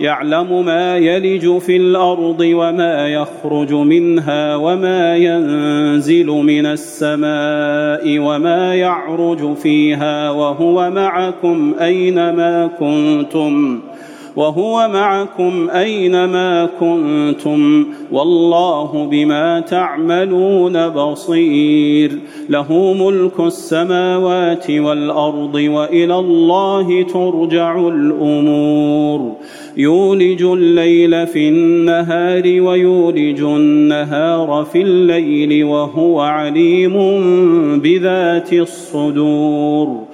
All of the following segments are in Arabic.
يعلم ما يلج في الأرض وما يخرج منها وما ينزل من السماء وما يعرج فيها وهو معكم أينما كنتم وهو معكم أينما كنتم والله بما تعملون بصير. له ملك السماوات والأرض وإلى الله ترجع الأمور. يولج الليل في النهار ويولج النهار في الليل وهو عليم بذات الصدور.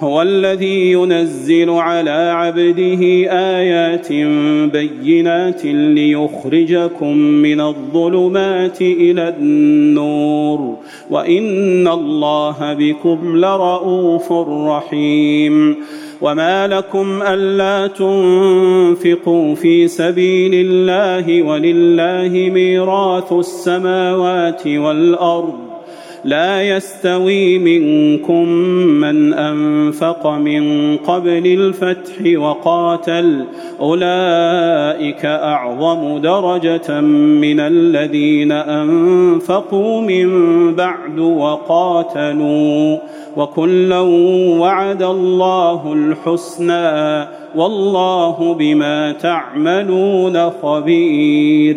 هو الذي ينزل على عبده آيات بينات ليخرجكم من الظلمات إلى النور وإن الله بكم لرءوف رحيم. وما لكم ألا تنفقوا في سبيل الله ولله ميراث السماوات والأرض. لا يستوي منكم من أنفق من قبل الفتح وقاتل. أولئك أعظم درجة من الذين أنفقوا من بعد وقاتلوا. وكلا وعد الله الحسنى. والله بما تعملون خبير.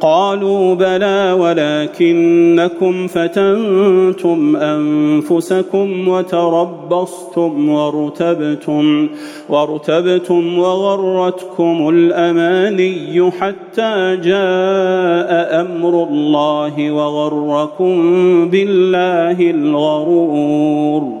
قالوا بلى ولكنكم فتنتم أنفسكم وتربصتم وارتبتم وارتبتم وغرتكم الأماني حتى جاء أمر الله وغركم بالله الغرور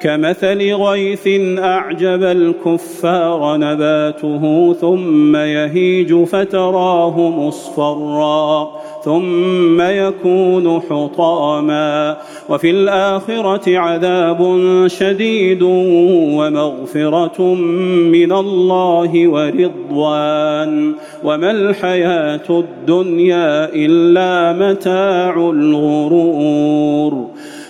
كمثل غيث أعجب الكفار نباته ثم يهيج فتراه مصفرا ثم يكون حطاما. وفي الآخرة عذاب شديد ومغفرة من الله ورضوان. وما الحياة الدنيا إلا متاع الغرور.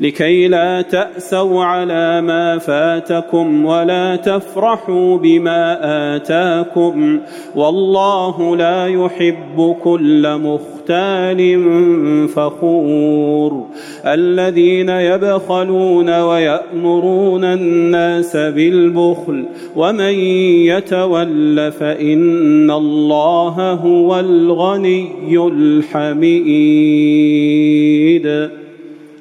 لكي لا تأسوا على ما فاتكم ولا تفرحوا بما آتاكم والله لا يحب كل مختال فخور الذين يبخلون ويأمرون الناس بالبخل ومن يتول فإن الله هو الغني الحميد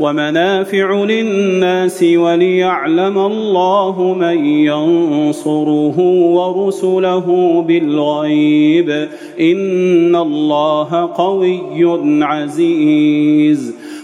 ومنافع للناس وليعلم الله من ينصره ورسله بالغيب. إن الله قوي عزيز.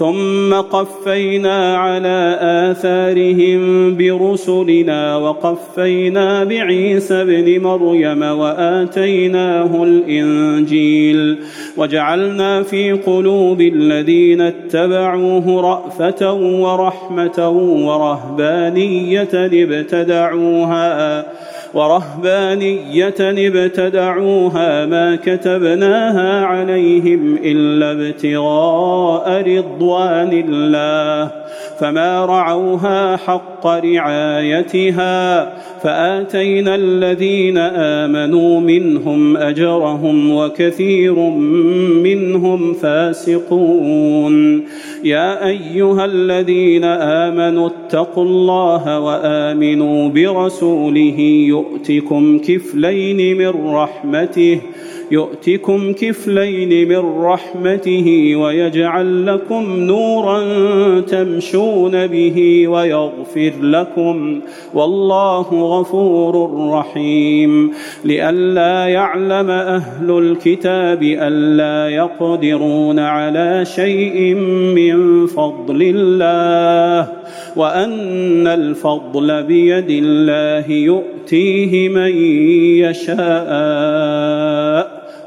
ثم قفينا على آثارهم برسلنا وقفينا بعيسى ابن مريم وآتيناه الإنجيل وجعلنا في قلوب الذين اتبعوه رأفة ورحمة ورهبانية ابتدعوها ورهبانية ابتدعوها ما كتبناها عليهم إلا ابتغاء رضوان الله فما رعوها حق حق رعايتها فآتينا الذين آمنوا منهم أجرهم وكثير منهم فاسقون. يا أيها الذين آمنوا اتقوا الله وآمنوا برسوله يؤتكم كفلين من رحمته يؤتكم كفلين من رحمته ويجعل لكم نورا تمشون به ويغفر لكم والله غفور رحيم لئلا يعلم أهل الكتاب ألا يقدرون على شيء من فضل الله وأن الفضل بيد الله يؤتيه من يشاء